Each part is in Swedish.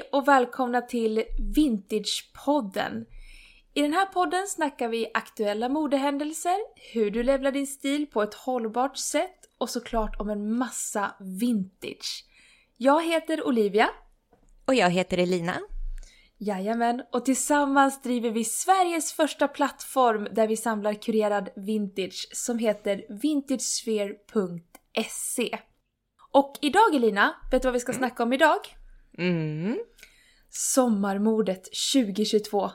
Hej och välkomna till Vintagepodden. I den här podden snackar vi aktuella modehändelser, hur du levlar din stil på ett hållbart sätt och såklart om en massa vintage. Jag heter Olivia. Och jag heter Elina. Jajamän, och tillsammans driver vi Sveriges första plattform där vi samlar kurerad vintage som heter vintagesphere.se. Och idag Elina, vet du vad vi ska snacka om idag? Mm. Sommarmodet 2022.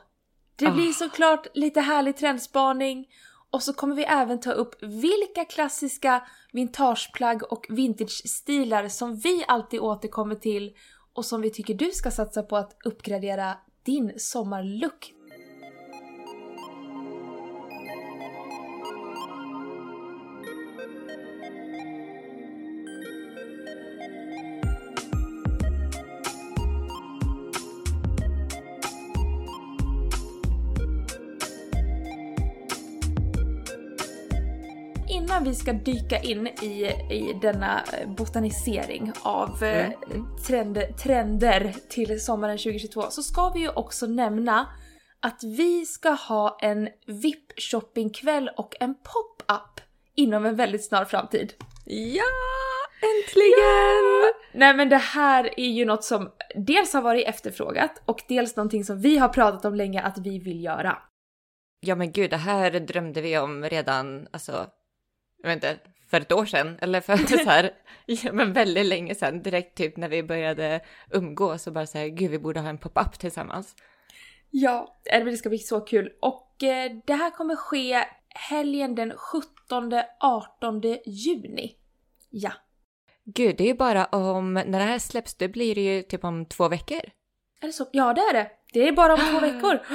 Det blir Ah. såklart lite härlig trendspaning och så kommer vi även ta upp vilka klassiska vintageplagg och vintage-stilar som vi alltid återkommer till och som vi tycker du ska satsa på att uppgradera din sommarlook. Innan vi ska dyka in i, i denna eh, botanisering av eh, Mm, trend, trender till sommaren 2022 så ska vi ju också nämna att vi ska ha en VIP-shoppingkväll och en pop-up inom en väldigt snar framtid. Ja, äntligen! Nej men det här är ju något som dels har varit efterfrågat och dels någonting som vi har pratat om länge att vi vill göra. Ja men gud, det här drömde vi om redan, alltså, jag vet inte, för ett år sedan eller för så här, ja, men väldigt länge sedan, direkt typ när vi började umgås och bara säga gud vi borde ha en pop-up tillsammans. Ja, det ska bli så kul. Och eh, det här kommer ske helgen den 17-18 juni. Ja. Gud, det är ju bara om, när det här släpps, det blir det ju typ om två veckor. Är det så? Ja, det är det. Det är bara om två veckor.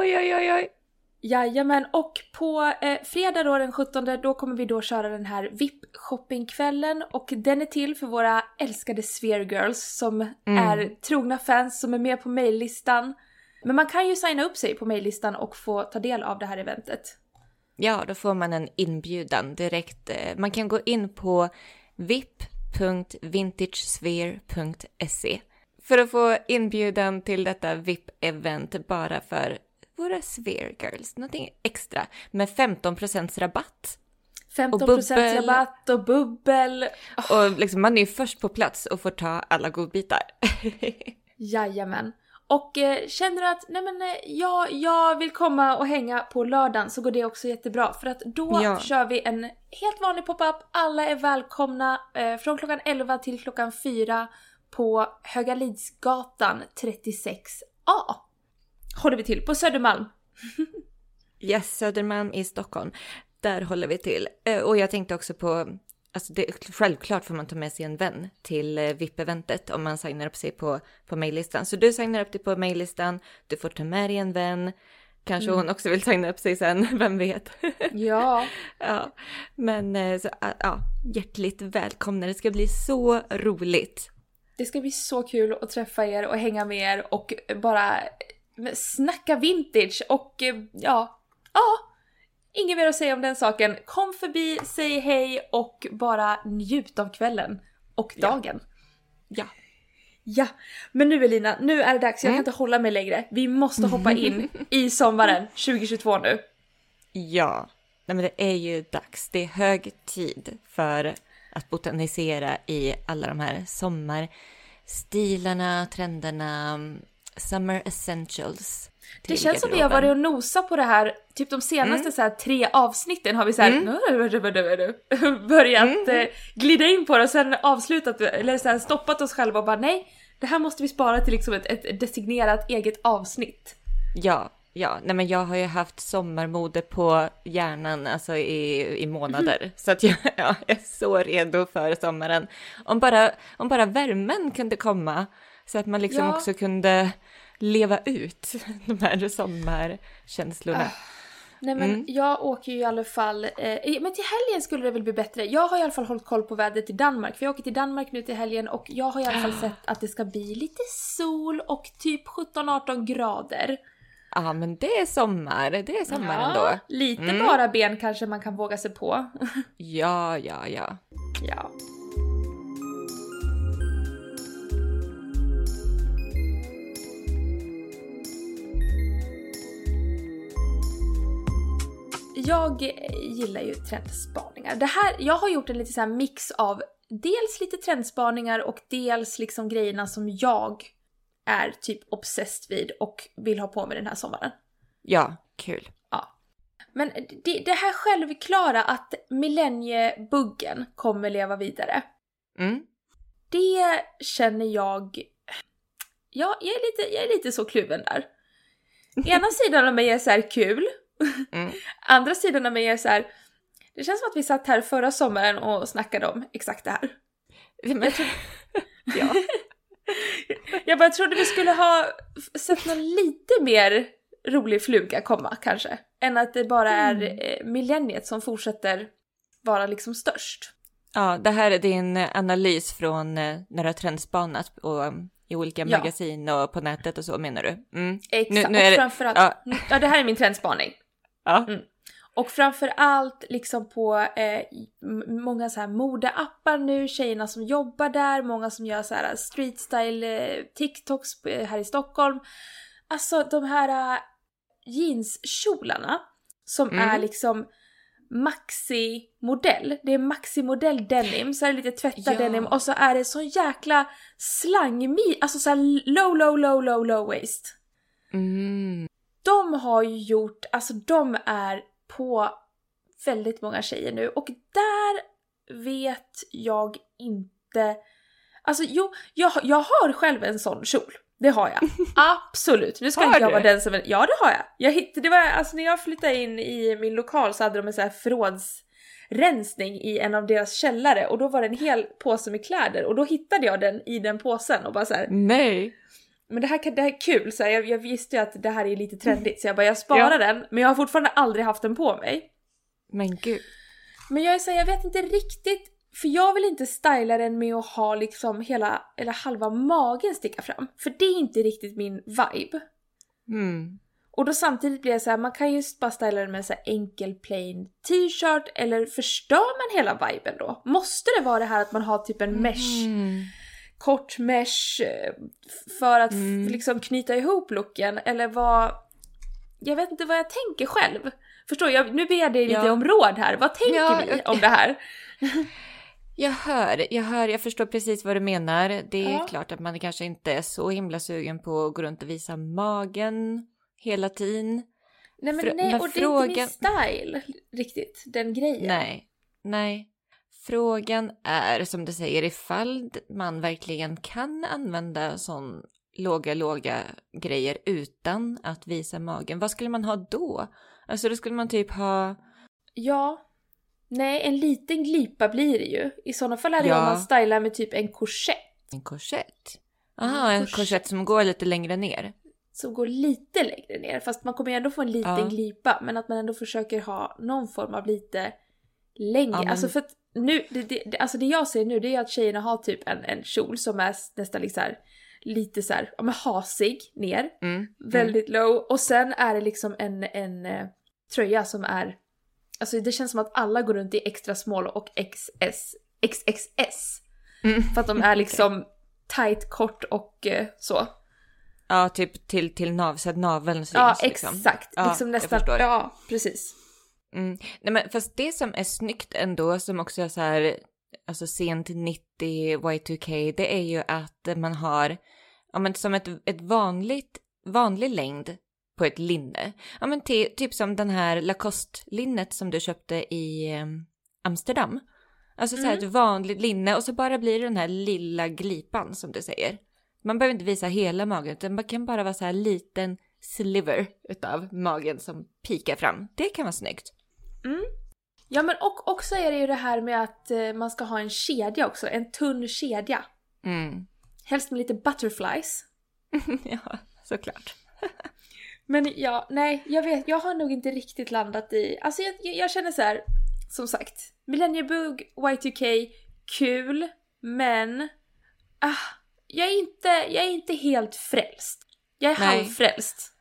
Oj, oj, oj, oj. Jajamän, och på eh, fredag då den 17 då kommer vi då köra den här VIP-shoppingkvällen och den är till för våra älskade Sphere Girls som är trogna fans som är med på maillistan. Men man kan ju signa upp sig på maillistan och få ta del av det här eventet. Ja, då får man en inbjudan direkt. Eh, Man kan gå in på vip.vintagesphere.se för att få inbjudan till detta VIP-event bara för våra Sphere Girls. Någonting extra med 15% rabatt. 15% bubbel. rabatt och bubbel. Och liksom, man är ju först på plats och får ta alla godbitar. Jajamän. Och eh, känner du att nej men, eh, ja, jag vill komma och hänga på lördagen så går det också jättebra för att då Ja. kör vi en helt vanlig pop-up. Alla är välkomna eh, från klockan 11 till klockan 4 på Högalidsgatan 36A. Håller vi till på Södermalm. Yes, Södermalm i Stockholm. Där håller vi till. Eh, Och jag tänkte också på, alltså det, självklart får man ta med sig en vän till eh, VIP-eventet om man signar upp sig på, på mejllistan. Så du signar upp dig på mejllistan, du får ta med dig en vän. Kanske hon också vill signa upp sig sen, vem vet? Ja. ja, men eh, så, ah, ja, hjärtligt välkomna. Det ska bli så roligt. Det ska bli så kul att träffa er och hänga med er och bara snacka vintage och eh, ja, ja, inget mer att säga om den saken. Kom förbi, säg hej och bara njut av kvällen och Ja. dagen. Ja. Ja, men nu Elina, nu är det dags. Jag kan Mm. inte hålla mig längre. Vi måste hoppa in i sommaren 2022 nu. Ja, Nej, men det är ju dags. Det är hög tid för att botanisera i alla de här sommarstilarna, trenderna, summer essentials. Det känns som vi har varit och nosat på det här, typ de senaste Mm. så här, tre avsnitten har vi så här, börjat Mm. eh, glida in på det och sen avslutat, eller så här, stoppat oss själva och bara nej, det här måste vi spara till liksom ett, ett designerat eget avsnitt. Ja, ja. Nej, men jag har ju haft sommarmode på hjärnan alltså i, i månader. Så att jag, ja, jag är så redo för sommaren. Om bara, om bara värmen kunde komma så att man liksom Ja. också kunde leva ut de här sommarkänslorna. Nej men Mm. jag åker ju i alla fall, eh, men till helgen skulle det väl bli bättre. Jag har i alla fall hållit koll på vädret i Danmark, för jag åker till Danmark nu till helgen och jag har i alla fall sett att det ska bli lite sol och typ 17-18 grader. Ja, men det är sommar. Det är sommar ändå. lite Mm. bara ben kanske man kan våga sig på. Ja, ja, ja. ja. Jag gillar ju trendspaningar. Det här, jag har gjort en lite så mix av dels lite trendspaningar och dels liksom grejerna som jag är typ obsessed vid och vill ha på mig den här sommaren. Ja, kul. Ja. Men det, det här självklara att millenniebuggen kommer leva vidare. Mm. Det känner jag... Ja, jag är lite, jag är lite så kluven där. Ena sidan av mig är så här kul. Mm. Andra sidan av mig är så här... Det känns som att vi satt här förra sommaren och snackade om exakt det här. Men, ja. Jag bara trodde vi skulle ha sett någon lite mer rolig fluga komma kanske. Än att det bara är eh, millenniet som fortsätter vara liksom störst. ja, det här är din analys från när du har trendspanat på, i olika Ja. magasin och på nätet och så menar du? Mm. Exakt, Nu- nu och är det- framförallt... ja. Ja. ja, det här är min trendspaning. Ja. Och framförallt liksom på eh, många så här modeappar nu, tjejerna som jobbar där, många som gör så här street style eh, TikToks eh, här i Stockholm. Alltså de här eh, jeanskjolarna som Mm. är liksom maxi-modell. Det är maxi-modell denim, så är det lite tvättad Ja. denim och så är det så jäkla slangmi, alltså så low, low, low, low, low waist. Mm. De har ju gjort, alltså de är på väldigt många tjejer nu och där vet jag inte... Alltså jo, jag, jag har själv en sån kjol. Det har jag. Absolut. Nu ska Har inte jag du? vara den som... Ja, det har jag. jag hittade, det var, alltså när jag flyttade in i min lokal så hade de en sån här förrådsrensning i en av deras källare och då var det en hel påse med kläder och då hittade jag den i den påsen och bara så här, Nej. Men det här, kan- det här är kul, så här, jag, jag visste ju att det här är lite trendigt så jag bara jag sparar den men jag har fortfarande aldrig haft den på mig. Men gud. Men jag är så här, jag vet inte riktigt, för jag vill inte styla den med att ha liksom hela, eller halva magen sticka fram. För det är inte riktigt min vibe. Mm. Och då samtidigt blir jag så här, man kan ju bara styla den med en så här enkel plain t-shirt eller förstör man hela viben då? Måste det vara det här att man har typ en mesh Mm. Kort mesh eh, för att Mm. liksom knyta ihop looken eller vad... Jag vet inte vad jag tänker själv. Förstår jag? Nu ber jag dig lite Ja. om råd här. Vad tänker Ja, okej. om det här? Jag hör, jag hör, jag förstår precis vad du menar. Det är Ja. klart att man kanske inte är så himla sugen på att gå runt och visa magen hela tiden. Nej men Frå- nej, och det är inte min style riktigt, den grejen. Nej, nej. Frågan är som du säger ifall man verkligen kan använda sån låga, låga grejer utan att visa magen. Vad skulle man ha då? Alltså då skulle man typ ha... Ja. Nej, en liten glipa blir det ju. I sådana fall är det Ja. om man stylar med typ en korsett. En korsett. Aha, en korsett. korsett som går lite längre ner. Som går lite längre ner. Fast man kommer ju ändå få en liten Ja. glipa. Men att man ändå försöker ha någon form av lite längre. Ja, men- Alltså för att nu, det, det, alltså det jag ser nu det är att tjejerna har typ en, en kjol som är nästan liksom här, lite så här, ja men hasig ner. Mm. Väldigt low. Och sen är det liksom en, en eh, tröja som är... Alltså det känns som att alla går runt i extra small och XS, XXS. Mm. För att de är liksom tight, kort och eh, så. Ja, typ till, till nav, så att naveln syns. Ja, liksom. exakt. Liksom jag nästan. Ja, precis. Mm. Nej, men fast det som är snyggt ändå, som också är så här, alltså sent 90 Y2K, det är ju att man har, ja men som ett, ett vanligt, vanlig längd på ett linne. Ja men ty, typ som den här Lacoste-linnet som du köpte i eh, Amsterdam. Alltså så här Mm. ett vanligt linne och så bara blir det den här lilla glipan som du säger. Man behöver inte visa hela magen utan man kan bara vara så här liten sliver utav magen som pikar fram. Det kan vara snyggt. Ja men och också är det ju det här med att eh, man ska ha en kedja också, en tunn kedja. Mm. Helst med lite butterflies. ja, såklart. Men ja, nej, jag vet, jag har nog inte riktigt landat i, alltså jag, jag, jag känner så här, som sagt, Millenniebug, Y2K, kul, men ah, jag är inte, jag är inte helt frälst. Jag är Nej. halvfrälst.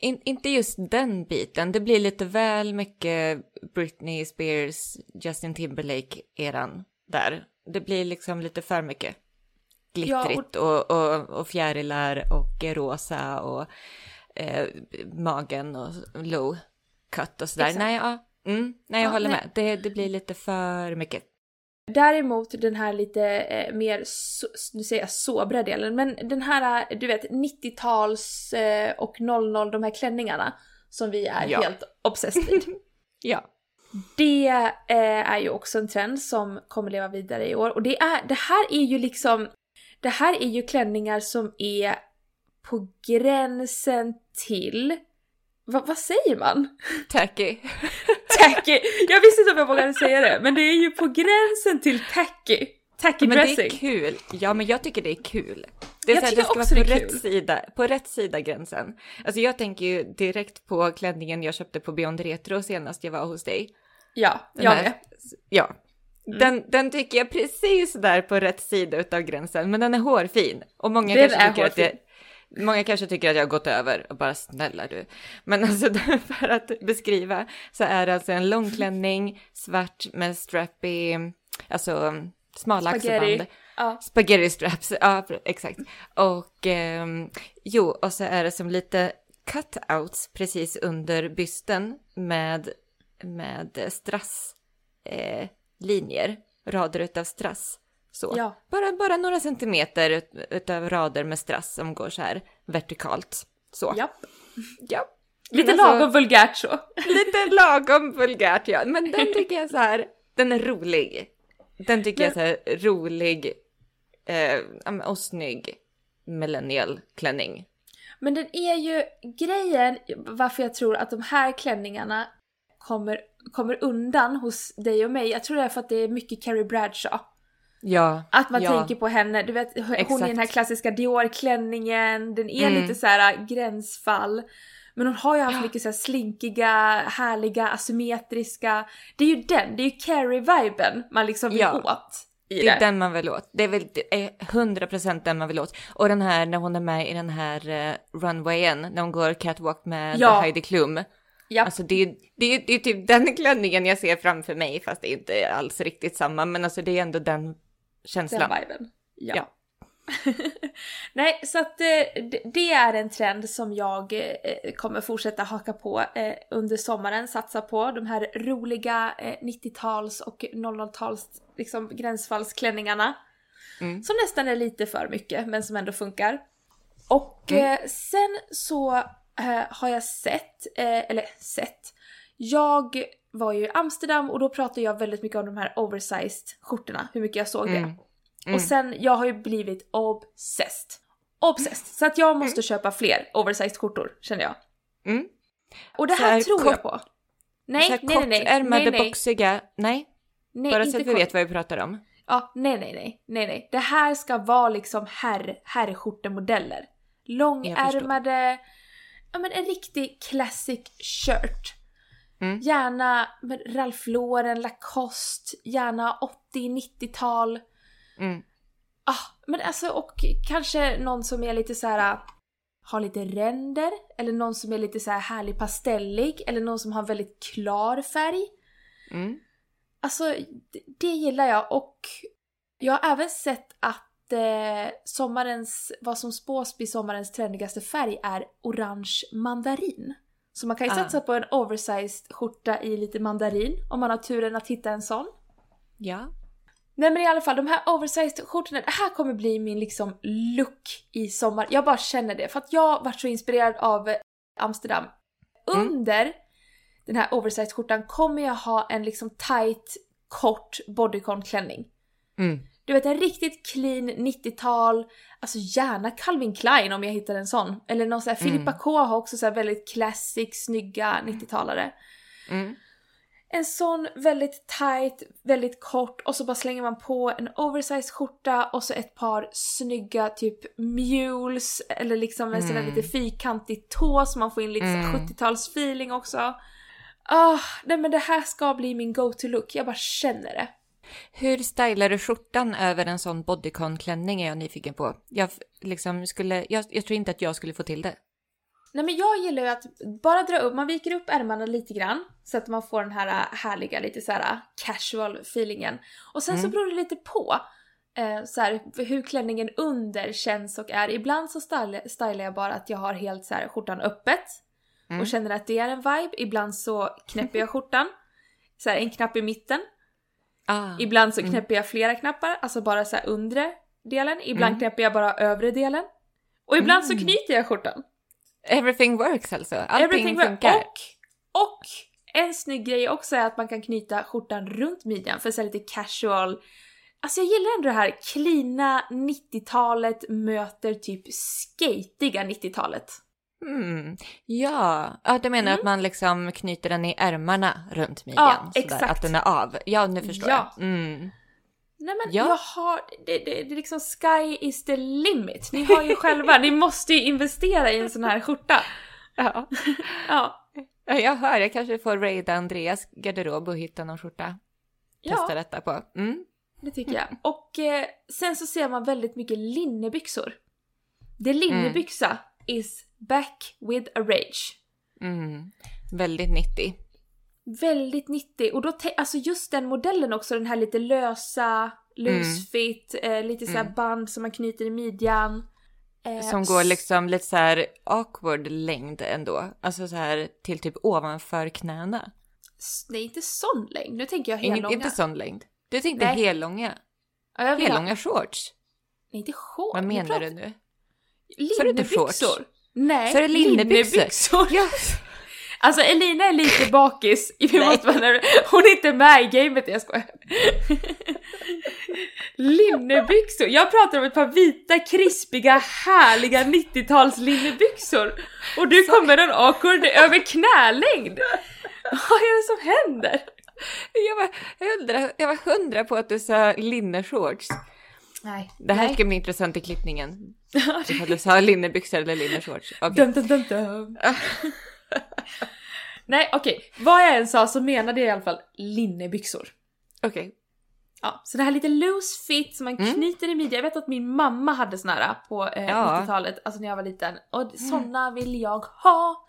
In, inte just den biten. Det blir lite väl mycket Britney Spears, Justin Timberlake-eran där. Det blir liksom lite för mycket glittrigt och, och, och fjärilar och rosa och eh, magen och low cut och sådär. Exakt. Nej, ja. Mm, nej, jag Ja, håller nej. med. Det, det blir lite för mycket. Däremot den här lite eh, mer, so, nu säger jag sobra delen, men den här, eh, du vet 90-tals eh, och 00, de här klänningarna som vi är Ja. helt obsessed vid. Ja. Det eh, är ju också en trend som kommer leva vidare i år och det, är, det här är ju liksom, det här är ju klänningar som är på gränsen till, vad, vad säger man? Tacky. Tacky! Jag visste inte om jag vågade säga det, men det är ju på gränsen till tacky. Tacky Men det dressing. är kul. Ja, men jag tycker det är kul. Det, är Jag så här, tycker det ska vara på det rätt, kul. sida, på rätt sida gränsen. Alltså jag tänker ju direkt på klänningen jag köpte på Beyond Retro senast jag var hos dig. Ja, Den jag här- med. Ja. Mm. Den, den tycker jag precis där på rätt sida utav gränsen, men den är hårfin. Och många Den kanske tycker att det, Många kanske tycker att jag har gått över och bara snälla du. Men alltså för att beskriva så är det alltså en långklänning, svart med strappy, alltså smala axelband. Ja. Spaghetti straps, ja exakt. Och ehm, jo, och så är det som lite cutouts precis under bysten med, med strass eh, linjer, rader utav strass. Så. Ja. Bara, bara några centimeter ut, utav rader med strass som går så här vertikalt. Så. Japp. Ja. Lite alltså- lagom vulgärt så. Lite lagom vulgärt ja, men den tycker jag så här, den är rolig. Den tycker jag är så här rolig eh, ja, och snygg millennial klänning. Men den är ju grejen varför jag tror att de här klänningarna kommer, kommer undan hos dig och mig. Jag tror det är för att det är mycket Carrie Bradshaw. Ja, Att man ja, tänker på henne, du vet hon i Exakt. den här klassiska Dior-klänningen, den är Mm. lite så här äh, gränsfall. Men hon har ju haft Ja. mycket så här slinkiga, härliga, asymmetriska. Det är ju den, det är ju Carrie-viben man liksom vill Ja. åt. I Det är den man vill åt. Det är väl det är 100% den man vill åt. Och den här när hon är med i den här eh, runwayen, när hon går catwalk med Ja. Heidi Klum. Japp. Alltså det är, det, är, det är typ den klänningen jag ser framför mig, fast det är inte alls riktigt samma. Men alltså det är ändå den Den känslan. viben. Ja. Ja. Nej, så att eh, det- är en trend som jag eh, kommer fortsätta haka på eh, under sommaren, satsa på. De här roliga eh, 90-tals och 00-tals liksom, gränsfallsklänningarna. Mm. Som nästan är lite för mycket, men som ändå funkar. Och Mm. sen så har jag sett, eller sett, jag var ju i Amsterdam och då pratade jag väldigt mycket om de här oversized skjortorna, hur mycket jag såg det. Mm. Mm. Och sen, jag har ju blivit obsessed. Obsessed! Så att jag måste köpa fler oversized skjortor, känner jag. Mm. Och det här här tror kort- jag på. Nej, nej, nej, nej, nej, kortärmade, nej, boxiga, nej, nej, bara så att vi vet vad vi pratar om. Ja, nej, nej, nej, nej, nej. Det här ska vara liksom herr, herrskjortemodeller. Långärmade, ja men en riktig classic shirt. Mm. Gärna med Ralph Lauren, Lacoste, gärna 80-90-tal. Mm. Ah, men alltså och kanske någon som är lite så här har lite ränder, eller någon som är lite så här härlig pastellig, eller någon som har väldigt klar färg. Mm. Alltså, det, det gillar jag och jag har även sett att eh, sommarens, vad som spås bli sommarens trendigaste färg är orange mandarin. Så man kan ju Ah. satsa på en oversized skjorta i lite mandarin om man har turen att hitta en sån. Ja. Nej men i alla fall, de här oversized skjortorna, det här kommer bli min liksom look i sommar. Jag bara känner det, för att jag varit så inspirerad av eh, Amsterdam. Mm. Under den här oversized skjortan kommer jag ha en liksom tight, kort bodycon-klänning. Mm. Du vet en riktigt clean 90-tal, alltså gärna Calvin Klein om jag hittar en sån. Eller någon sån här, Mm. Filippa K har också så här väldigt classic, snygga 90-talare. Mm. En sån väldigt tight, väldigt kort och så bara slänger man på en oversized skjorta och så ett par snygga typ mules eller liksom en sån där Mm. lite fyrkantig tå så man får in lite här Mm. 70-tals feeling också. Ah, nej men det här ska bli min go-to-look, jag bara känner det. Hur stylar du skjortan över en sån bodycon-klänning är jag nyfiken på. Jag, liksom skulle, jag, jag tror inte att jag skulle få till det. Nej men jag gillar ju att bara dra upp, man viker upp ärmarna lite grann så att man får den här äh, härliga lite så här äh, casual feelingen. Och sen så Mm. beror det lite på eh, så här, hur klänningen under känns och är. Ibland så stylar jag bara att jag har helt så här skjortan öppet Mm. och känner att det är en vibe. Ibland så knäpper jag skjortan. så här, en knapp i mitten. Ah. Ibland så knäpper jag flera knappar, alltså bara så här undre delen. Ibland Mm. knäpper jag bara övre delen. Och ibland så knyter jag skjortan. Everything works alltså? Allting Everything funkar? Och, och en snygg grej också är att man kan knyta skjortan runt midjan för så lite casual. Alltså jag gillar ändå det här klina 90-talet möter typ skatiga 90-talet. Mm. Ja, ja, du menar Mm. att man liksom knyter den i ärmarna runt midjan? Ja, sådär. Att den är av. Ja, nu förstår Ja. jag. Mm. Nej men Ja. jag har, det, det, det är liksom sky is the limit. Ni har ju själva, ni måste ju investera i en sån här skjorta. Ja. Ja. Ja, jag hör. Jag kanske får raida Andreas garderob och hitta någon skjorta. Testa Ja, detta på. Mm. det tycker jag. Och eh, sen så ser man väldigt mycket linnebyxor. Det linnebyxa is back with a rage. Mm. Väldigt nyttig. Väldigt 90 och då alltså just den modellen också, den här lite lösa, loose fit, eh, lite så Mm. band som man knyter i midjan. Eh, Som går liksom lite så här awkward längd ändå. Alltså så här till typ ovanför knäna. Nej, inte sån längd. Nu tänker jag hellånga. inte sån längd. Du tänkte Nej. hellånga. Ja, jag vill ha- Hellånga shorts. Nej, inte shorts. Vad menar pratar- du nu? Linnebyxor. Nej, Så är det linnebyxor? linnebyxor. Ja. Alltså Elina är lite bakis, vi Nej. måste vara nerv- hon är inte med i gamet, jag skojar. linnebyxor, jag pratar om ett par vita, krispiga, härliga 90-tals linnebyxor. Och du kommer med en awkward över knälängd. Vad är det som händer? Jag var, hundra, jag var hundra på att du sa linneshorts. Nej. Det här Nej. ska bli intressant i klippningen. Ifall du sa linnebyxor eller linneshorts. Okej. Dum, dum, dum, dum. Nej okej, vad jag än sa så menade jag i alla fall linnebyxor. Okej. Ja, så det här lite loose fit som man Mm. knyter i midjan. Jag vet att min mamma hade såna här på eh, Ja. 90-talet, alltså när jag var liten. Och såna vill jag ha!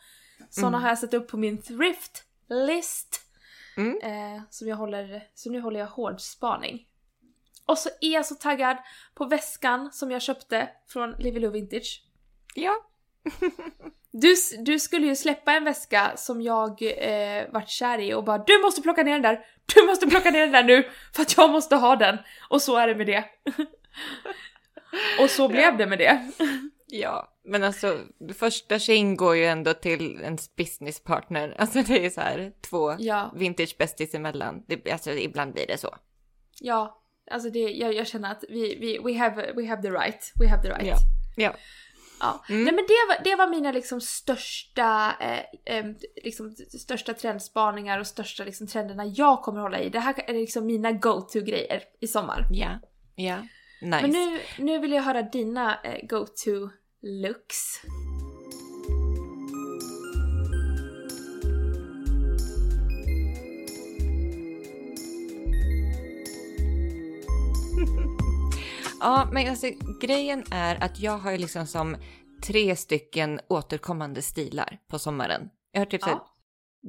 Såna Mm. har jag satt upp på min thrift list. Mm. Eh, som jag håller, så nu håller jag hård spaning. Och så är jag så taggad på väskan som jag köpte från Livy Lou Vintage. Ja. Du, du skulle ju släppa en väska som jag eh, vart kär i och bara du måste plocka ner den där, du måste plocka ner den där nu för att jag måste ha den. Och så är det med det. och så blev det med det. Ja, men alltså första tjejen går ju ändå till ens businesspartner. Alltså det är så här två Ja, vintage bästis emellan. Det, alltså ibland blir det så. ja. Alltså det, jag, jag känner att vi, vi we, have, we have the right. We have the right. Ja. Ja. Ja. Mm. Nej men det var, det var mina liksom största, eh, eh, liksom, största trendspaningar och största liksom, trenderna jag kommer hålla i. Det här är liksom mina go-to-grejer i sommar. Ja. Ja. Nice. Men nu, nu vill jag höra dina eh, go-to-looks. Ja, men alltså grejen är att jag har ju liksom som tre stycken återkommande stilar på sommaren. Jag har typ så Ja.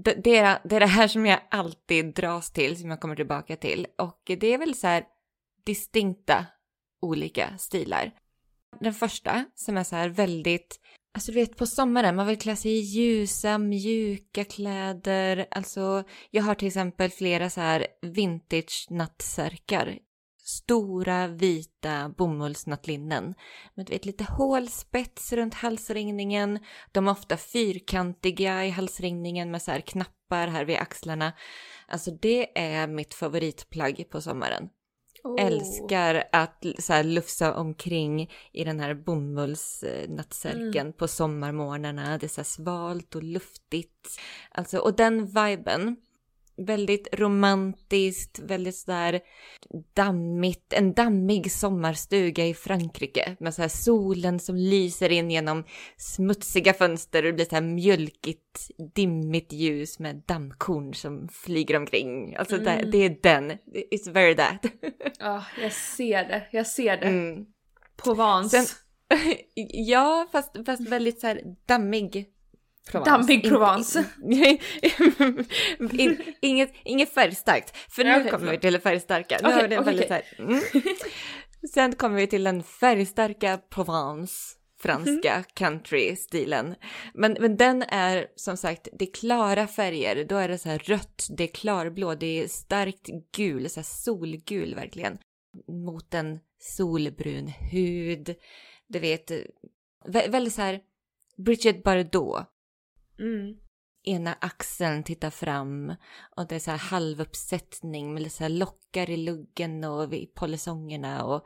det, det, är, det är det här som jag alltid dras till, som jag kommer tillbaka till. Och det är väl så här distinkta olika stilar. Den första som är så här väldigt, alltså du vet på sommaren, man vill klä sig i ljusa, mjuka kläder. Alltså jag har till exempel flera så här vintage nattsärkar. Stora vita bomullsnattlinnen med vet, lite hålspets runt halsringningen. De är ofta fyrkantiga i halsringningen med så här knappar här vid axlarna. Alltså det är mitt favoritplagg på sommaren. Oh. Älskar att så här, lufsa omkring i den här bomullsnattsärken på sommarmorgnarna. Det är så här svalt och luftigt. Alltså, och den viben, väldigt romantiskt, väldigt sådär dammigt, en dammig sommarstuga i Frankrike med så här solen som lyser in genom smutsiga fönster och det blir så här mjölkigt, dimmigt ljus med dammkorn som flyger omkring. Alltså det, Mm. det är den, it's very that. Ja, jag ser det. Jag ser det. Mm. Provence. Sen- ja, fast, fast väldigt så här dammig Provence. Dammig Provence. in, inget, inget färgstarkt, för nu okej, kommer vi till det färgstarka. Nu Okej, har vi okej, väldigt här, mm. Sen kommer vi till den färgstarka Provence. franska country-stilen. Men, men den är som sagt, det är klara färger. Då är det så här rött, det är klarblå, det är starkt gul, så solgul verkligen. Mot en solbrun hud. Du vet, vä väldigt så här Bridget Bardot. Mm. Ena axeln tittar fram och det är så här halvuppsättning med lite så lockar i luggen och i polisongerna och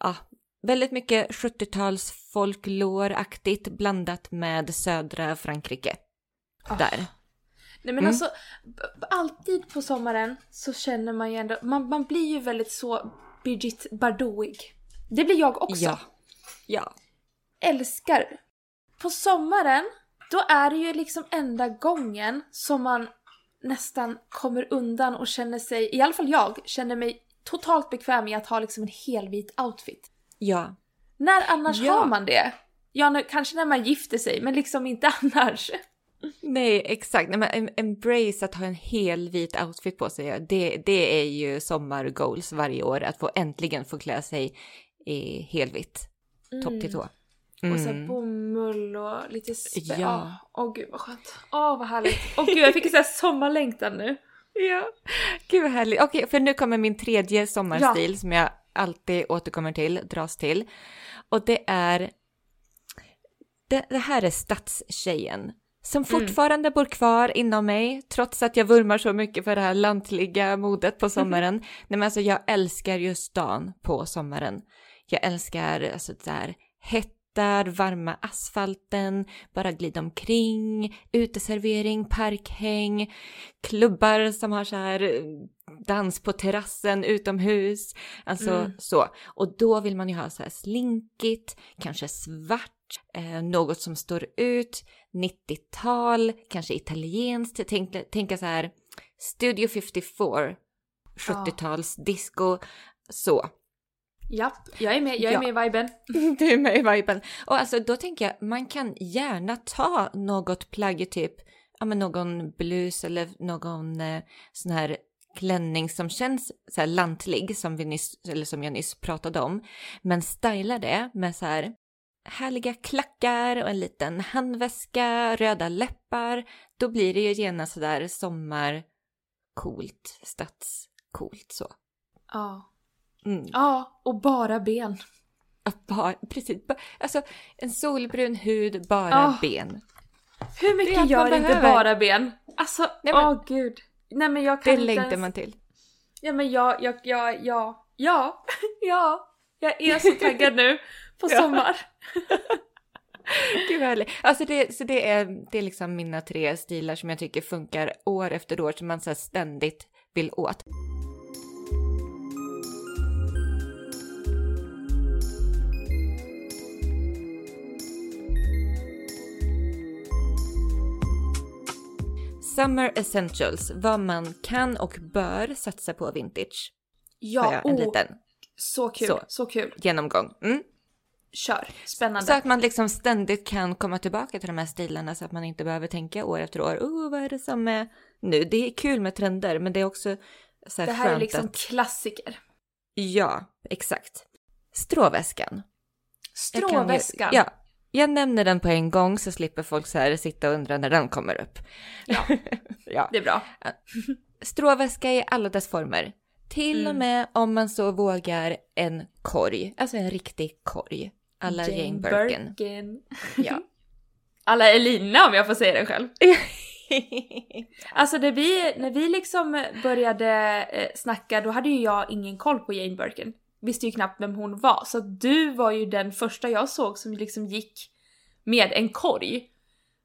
ja, väldigt mycket 70-tals folkloraktigt blandat med södra Frankrike. Ah. Där. Nej men Mm. alltså, alltid på sommaren så känner man ju ändå, man, man blir ju väldigt så Brigitte Bardotig. Det blir jag också. Ja. Ja. Älskar. På sommaren, då är det ju liksom enda gången som man nästan kommer undan och känner sig, i alla fall jag, känner mig totalt bekväm i att ha liksom en helvit outfit. Ja. När annars Ja. har man det? Ja, nu, kanske när man gifter sig, men liksom inte annars. Nej, exakt. Nej, men em- embrace att ha en hel vit outfit på sig. Det, det är ju sommargoals varje år. Att få äntligen få klä sig i helvitt. Topp till tå. Och så Mm. bomull och lite spä... Ja. Åh oh, gud vad skönt. Åh vad härligt. Åh gud jag fick en sommarlängtan nu. Ja, gud vad härligt. Okej, för nu kommer min tredje sommarstil som jag alltid återkommer till, dras till. Och det är... Det, det här är stadstjejen. Som fortfarande bor kvar inom mig, trots att jag vurmar så mycket för det här lantliga modet på sommaren. Nej men alltså jag älskar ju stan på sommaren. Jag älskar alltså det här hettar, varma asfalten, bara glida omkring, uteservering, parkhäng, klubbar som har så här eh, dans på terrassen utomhus. Alltså Mm. så. Och då vill man ju ha så här slinkigt, kanske svart, eh, något som står ut, 90-tal, kanske italienskt. Tänk, tänka så här Studio 54, 70-tals disco, så. Japp, jag är med, jag är Ja. med i viben. Du är med i viben. Och alltså då tänker jag, man kan gärna ta något plagg, typ ja, men någon blus eller någon eh, sån här klänning som känns så här lantlig som, vi nyss, eller som jag nyss pratade om. Men styla det med så här härliga klackar och en liten handväska, röda läppar. Då blir det ju genast så där sommarcoolt, stadscoolt så. Ja. Mm. Ja, och bara ben. Bara, precis, alltså en solbrun hud, bara Ah. ben. Hur Det mycket man gör inte bara ben? Alltså, åh men- gud. Nej men jag kan Det inte längtar ens... man till. Ja men jag, jag, jag, ja, ja, ja. Jag är så taggad nu på sommar. Gud vad härligt. Alltså det, så det är, det är liksom mina tre stilar som jag tycker funkar år efter år som man så ständigt vill åt. Summer Essentials, vad man kan och bör satsa på vintage. Har Ja, jag en oh, liten så kul, Så. så. kul. genomgång. Mm. Kör, spännande. Så att man liksom ständigt kan komma tillbaka till de här stilarna så att man inte behöver tänka år efter år. Oh, vad är det som är nu? Det är kul med trender, men det är också så här det här är liksom att... klassiker. Ja, exakt. Stråväskan. Jag kan ju- Stråväskan. Ja, jag nämner den på en gång så slipper folk så här sitta och undra när den kommer upp. Ja. ja. Det är bra. Stråväska i alla dess former. Till och Mm. med om man så vågar en korg, alltså en riktig korg. Alla Jane, Birkin. Birkin. Ja. Alla Elina om jag får säga det själv. Alltså när vi, när vi liksom började eh, snacka då hade ju jag ingen koll på Jane Birkin. Visste ju knappt vem hon var. Så du var ju den första jag såg som liksom gick med en korg.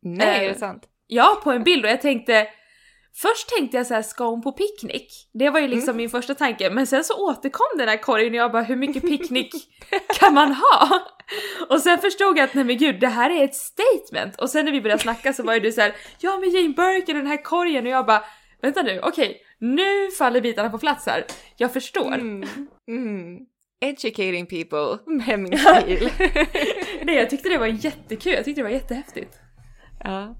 Nej, Eh, är det sant? Ja, på en bild och jag tänkte Först tänkte jag så här, ska hon på picknick? Det var ju liksom min första tanke, men sen så återkom den här korgen och jag bara, hur mycket picknick kan man ha? Och sen förstod jag att nej men gud, det här är ett statement! Och sen när vi började snacka så var ju du så här, ja men Jane Birkin och den här korgen och jag bara, vänta nu, okej, nu faller bitarna på plats här. Jag förstår. Mm. Mm. Educating people med min stil. Nej, jag tyckte det var jättekul, jag tyckte det var jättehäftigt. ja.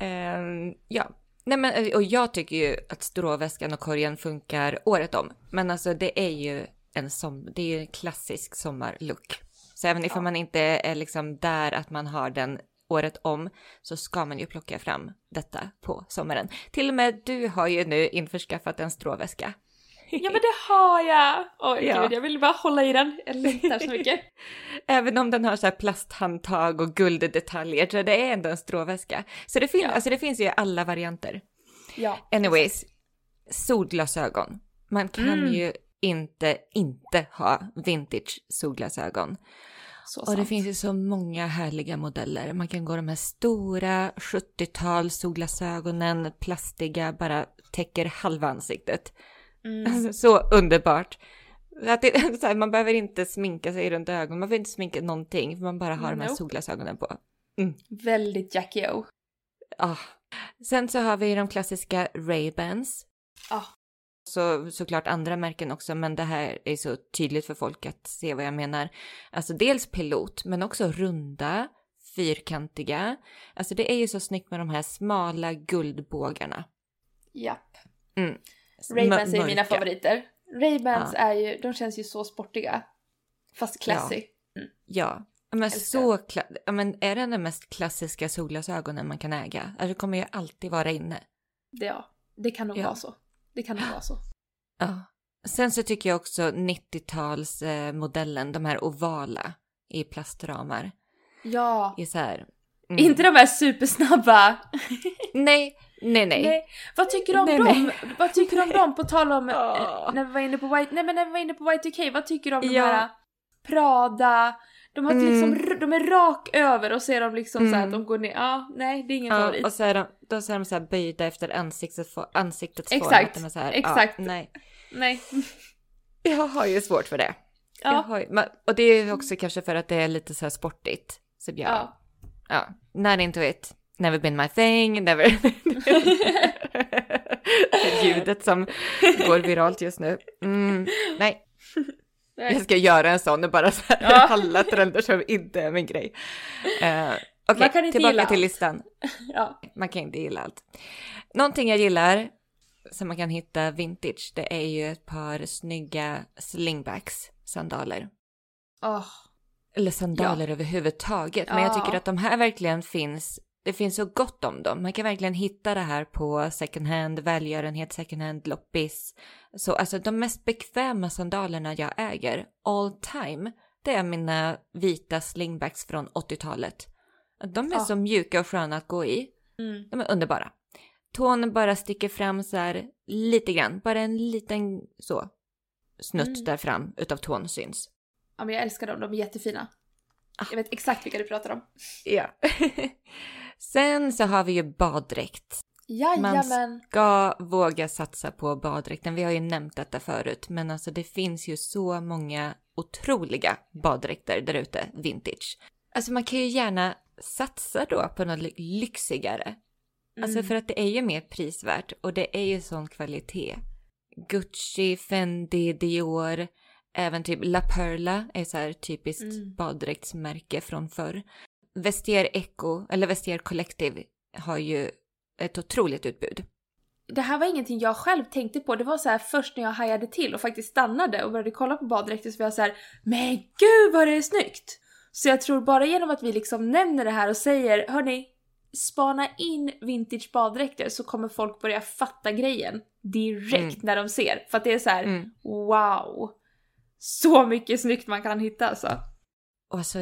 Ehm, ja. Nej men och jag tycker ju att stråväskan och korgen funkar året om. Men alltså det är ju en, som, det är en klassisk sommarlook. Så även ifall Ja. man inte är liksom där att man har den året om så ska man ju plocka fram detta på sommaren. Till och med du har ju nu införskaffat en stråväska. Ja men det har jag! Oj Ja. gud, jag vill bara hålla i den. Jag längtar så mycket. Även om den har så här plasthandtag och gulddetaljer så det är ändå en stråväska. Så det, fin- Ja. alltså det finns ju alla varianter. Ja. Anyways, solglasögon. Man kan Mm. ju inte inte ha vintage solglasögon. Så Och sant. det finns ju så många härliga modeller. Man kan gå de här stora 70-tals solglasögonen, plastiga, bara täcker halva ansiktet. Mm. Alltså, så underbart. Att det, så här, man behöver inte sminka sig runt ögonen, man behöver inte sminka någonting, för man bara har de här Nope. solglasögonen på. Väldigt Jackie O. Ah. Sen så har vi de klassiska Ray-Bans. Ah. Så såklart andra märken också, men det här är så tydligt för folk att se vad jag menar. Alltså dels pilot, men också runda, fyrkantiga. Alltså det är ju så snyggt med de här smala guldbågarna. Japp. Mm. Ray-Bans är mina favoriter. Ray-Bans Ja. är ju, de känns ju så sportiga. Fast classy. Ja, men Älskar. så kla- ja, men är det den mest klassiska solglasögonen man kan äga? Alltså det kommer ju alltid vara inne. Ja, det kan nog Ja. vara så. Det kan nog vara så. Ja. Sen så tycker jag också 90-talsmodellen, eh, modellen, de här ovala i plastramar. Ja. I så här, mm. Inte de här supersnabba. Nej, nej, nej. Nej. Vad tycker du om Nej, dem? Vad tycker du om dem? På tal om eh, när vi var inne på White, nej men när vi var inne på Y2K, vad tycker du om Ja. de här Prada? De har ett Mm. liksom, de är rak över och ser de liksom så här att Mm. de går ner. Ja, nej det är ingen Ja, favorit. och så är de, då så är de så här böjda efter ansiktets, ansiktets form. Exakt, så här, exakt. Ja, nej. Nej. Jag har ju svårt för det. Ja. ju, och det är också kanske för att det är lite så här sportigt. Så jag, Ja. Ja, not into it. Never been my thing, never... Det ljudet som går viralt just nu. Mm, nej, jag Nej. ska göra en sån och bara så här, Ja. alla trender som inte är min grej. Uh, Okej, inte tillbaka till listan. ja. Man kan inte gilla allt. Någonting jag gillar som man kan hitta vintage, det är ju ett par snygga slingbacks sandaler. Åh. Eller sandaler överhuvudtaget. Men jag Ja. tycker att de här verkligen finns. Det finns så gott om dem. Man kan verkligen hitta det här på second hand, välgörenhet, second hand, loppis. Så alltså de mest bekväma sandalerna jag äger all time, det är mina vita slingbacks från 80-talet. De är Ja. så mjuka och sköna att gå i. Mm. De är underbara. Tån bara sticker fram så här lite grann, bara en liten så snutt Mm. där fram utav tån syns. Ja men jag älskar dem, de är jättefina. Ah. Jag vet exakt vilka du pratar om. Ja. Sen så har vi ju baddräkt. Jajamän. Ska våga satsa på baddräkten. Vi har ju nämnt detta förut, men alltså det finns ju så många otroliga baddräkter där ute, vintage. Alltså man kan ju gärna satsa då på något ly- lyxigare. Alltså Mm. för att det är ju mer prisvärt och det är ju sån kvalitet. Gucci, Fendi, Dior, även typ La Perla är så här typiskt Mm. baddräktsmärke från förr. Vestiaire Eco, eller Vestiaire Collective har ju ett otroligt utbud. Det här var ingenting jag själv tänkte på. Det var så här först när jag hajade till och faktiskt stannade och började kolla på baddräkter så var jag så här, men gud vad det är snyggt! Så jag tror bara genom att vi liksom nämner det här och säger, hörni, spana in vintage baddräkter så kommer folk börja fatta grejen direkt Mm. när de ser. För att det är så här, Mm. wow! Så mycket snyggt man kan hitta alltså. Och alltså,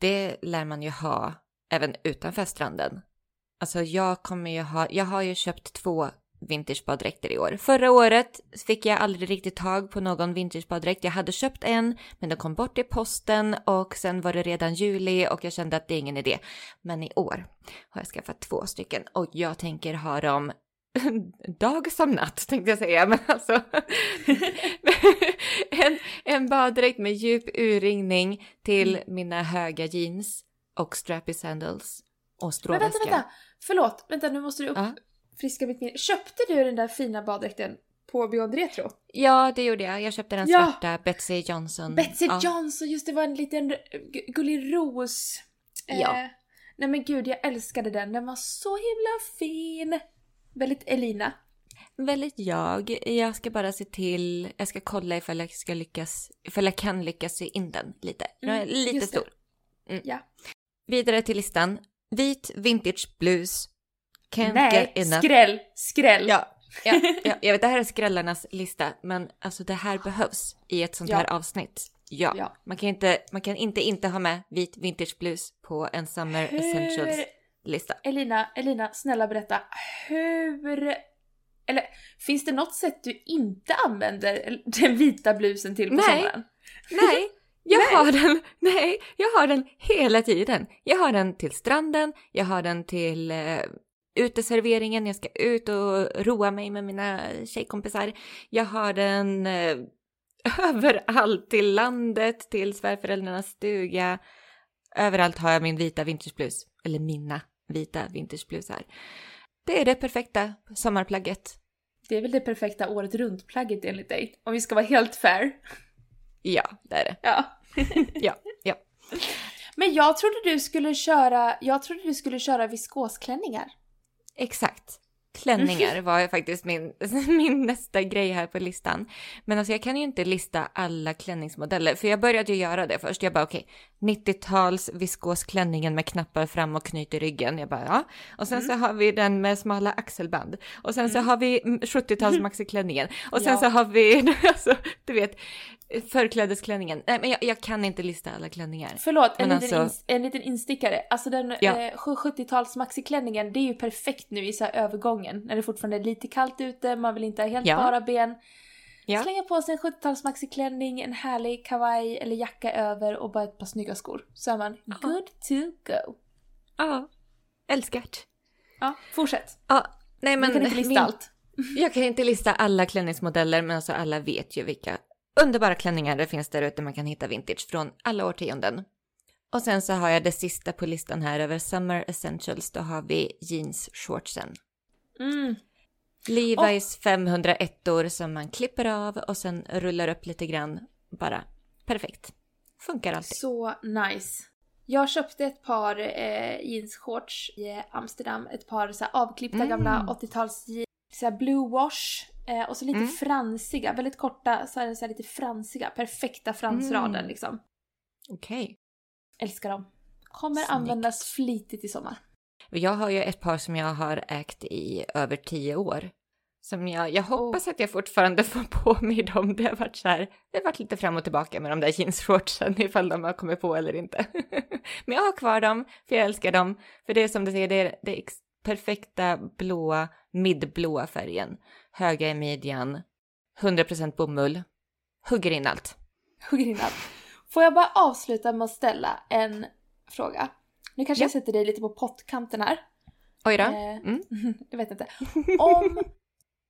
det lär man ju ha även utanför stranden. Alltså jag kommer ju ha, jag har ju köpt två vintagebaddräkter i år. Förra året fick jag aldrig riktigt tag på någon vintagebaddräkt. Jag hade köpt en, men den kom bort i posten och sen var det redan juli och jag kände att det är ingen idé. Men i år har jag skaffat två stycken och jag tänker ha dem dag som natt tänkte jag säga, men alltså en, en baddräkt med djup urringning till mina höga jeans och strappy sandals och Men stråväska. vänta, vänta! Förlåt, vänta nu måste du Ja. uppfriska mitt minne. Köpte du den där fina baddräkten på Beyond Retro? Ja, det gjorde jag. Jag köpte den Ja. svarta Betsy Johnson. Betsy ja. Johnson, just det var en liten gu- gullig ros. Ja. Eh, nej men gud, jag älskade den. Den var så himla fin. Väldigt Elina. väldigt jag. Jag ska bara se till, jag ska kolla ifall jag ska lyckas, ifall jag kan lyckas sy in den lite. Mm, lite stor. Mm. Ja. Vidare till listan. Vit vintage blues. Can't Nej, get enough. skräll, skräll. Ja, ja, ja, jag vet det här är skrällarnas lista, men alltså det här behövs i ett sånt Ja. här avsnitt. Ja, Ja. Man, kan inte, man kan inte inte ha med vit vintage blues på en Summer Essentials Hur, lista. Elina, Elina, snälla berätta. Hur... Eller finns det något sätt du inte använder den vita blusen till på Nej. sommaren? Nej, jag Nej. har den. Nej, jag har den hela tiden. Jag har den till stranden, jag har den till eh, uteserveringen, jag ska ut och roa mig med mina tjejkompisar. Jag har den eh, överallt, till landet, till svärföräldrarnas stuga. Överallt har jag min vita vintageblus, eller mina vita vintageblusar. Det är det perfekta sommarplagget. Det är väl det perfekta året runt-plagget enligt dig? Om vi ska vara helt fair. Ja, det är det. Ja. Ja, ja. Men jag trodde du skulle köra, jag trodde du skulle köra viskosklänningar. Exakt. Klänningar var ju faktiskt min, min nästa grej här på listan. Men alltså jag kan ju inte lista alla klänningsmodeller, för jag började ju göra det först. Jag bara okej, 90-tals viskosklänningen med knappar fram och knyt i ryggen. Jag bara ja. Och sen så har vi den med smala axelband. Och sen så har vi mm, 70-tals maxiklänningen. Och sen Ja. så har vi, alltså du vet, förklädesklänningen. Nej men jag, jag kan inte lista alla klänningar. Förlåt, en, Men liten, alltså- en liten instickare. Alltså den Ja. eh, 70-tals maxiklänningen, det är ju perfekt nu i så här övergången. När det fortfarande är lite kallt ute, man vill inte ha helt Ja. bara ben. Ja. Slänga på sig en 70-tals maxiklänning, en härlig kavaj eller jacka över och bara ett par snygga skor. Så är man good to go. Ja, älskat. Ja, fortsätt. Ja, nej Men du kan inte lista min- allt. Jag kan inte lista alla klänningsmodeller, men alltså alla vet ju vilka underbara klänningar det finns där ute man kan hitta vintage från alla årtionden. Och sen så har jag det sista på listan här över Summer Essentials. Då har vi jeansshortsen. Mm. Levi's 501 år som man klipper av och sen rullar upp lite grann. Bara perfekt. Funkar alltid. Så nice. Jag köpte ett par eh, jeansshorts i Amsterdam. Ett par så här, avklippta Mm. gamla 80-tals jeans. Blue wash. Eh, och så lite Mm. fransiga, väldigt korta, så här, så här lite fransiga. Perfekta fransraden Mm. liksom. Okej. Älskar dem. Kommer Snyggt. användas flitigt i sommar. Jag har ju ett par som jag har ägt i över tio år. Som jag, jag hoppas att jag fortfarande får på mig dem. Det har varit så här, det har varit lite fram och tillbaka med de där jeansshortsen ifall de har kommit på eller inte. Men jag har kvar dem, för jag älskar dem. För det är som du säger, det är det ex- perfekta blåa, midblåa färgen. Höga i midjan, 100% bomull, hugger in allt. Hugger in allt. Får jag bara avsluta med att ställa en fråga? Nu kanske Ja. jag sätter dig lite på pottkanten här. Oj då. Eh, Mm. jag vet inte. Om...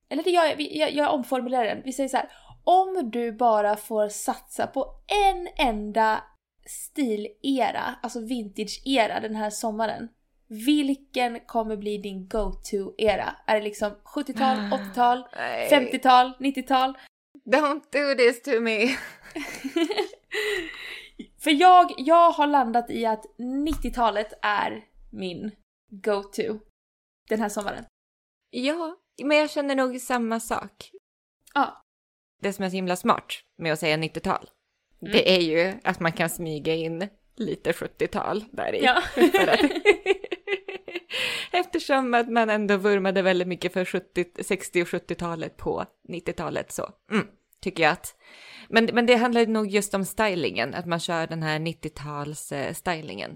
Eller jag, jag, jag omformulerar den. Vi säger så här. Om du bara får satsa på en enda stilera, alltså vintage-era den här sommaren. Vilken kommer bli din go-to-era? Är det liksom 70-tal, 80-tal, Nej. 50-tal, 90-tal? Don't do this to me. För jag, jag har landat i att 90-talet är min go-to den här sommaren. Ja, men jag känner nog samma sak. Ja. Det som är så himla smart med att säga 90-tal, Mm. det är ju att man kan smyga in lite 70-tal där i. Ja. Eftersom att man ändå vurmade väldigt mycket för 70, 60 och 70-talet på 90-talet så mm, tycker jag att. Men, men det handlar nog just om stylingen, att man kör den här 90-tals eh, stylingen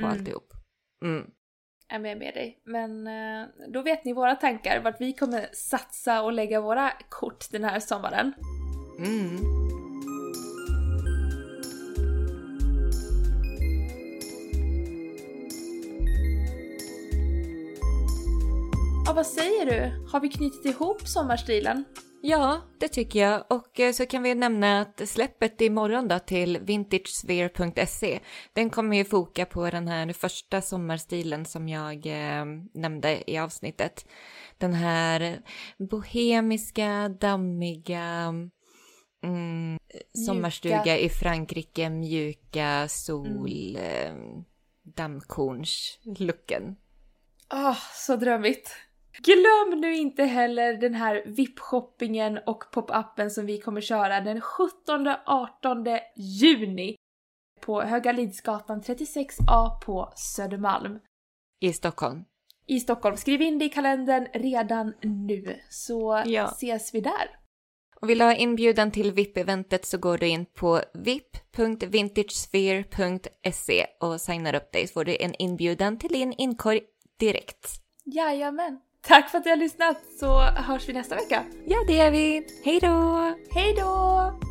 på Mm. alltihop. Mm. är med med dig. Men eh, då vet ni våra tankar vart vi kommer satsa och lägga våra kort den här sommaren. Mm. Ja, vad säger du? Har vi knutit ihop sommarstilen? Ja, det tycker jag. Och eh, så kan vi nämna att släppet imorgon då till vintagesphere.se, den kommer ju foka på den här första sommarstilen som jag eh, nämnde i avsnittet. Den här bohemiska, dammiga, mm, sommarstuga i Frankrike, mjuka, sol, eh, dammkorns-looken. Åh, så drömmigt. Glöm nu inte heller den här VIP-shoppingen och pop-appen som vi kommer köra den 17-18 juni på Höga Lidsgatan 36A på Södermalm. I Stockholm. I Stockholm. Skriv in det i kalendern redan nu så Ja. ses vi där. Och vill du ha inbjudan till VIP-eventet så går du in på vip.vintagesphere.se och signar upp dig så får du en inbjudan till din inkorg direkt. Jajamän. Tack för att du har lyssnat så hörs vi nästa vecka. Ja, det gör vi. Hej då! Hej då!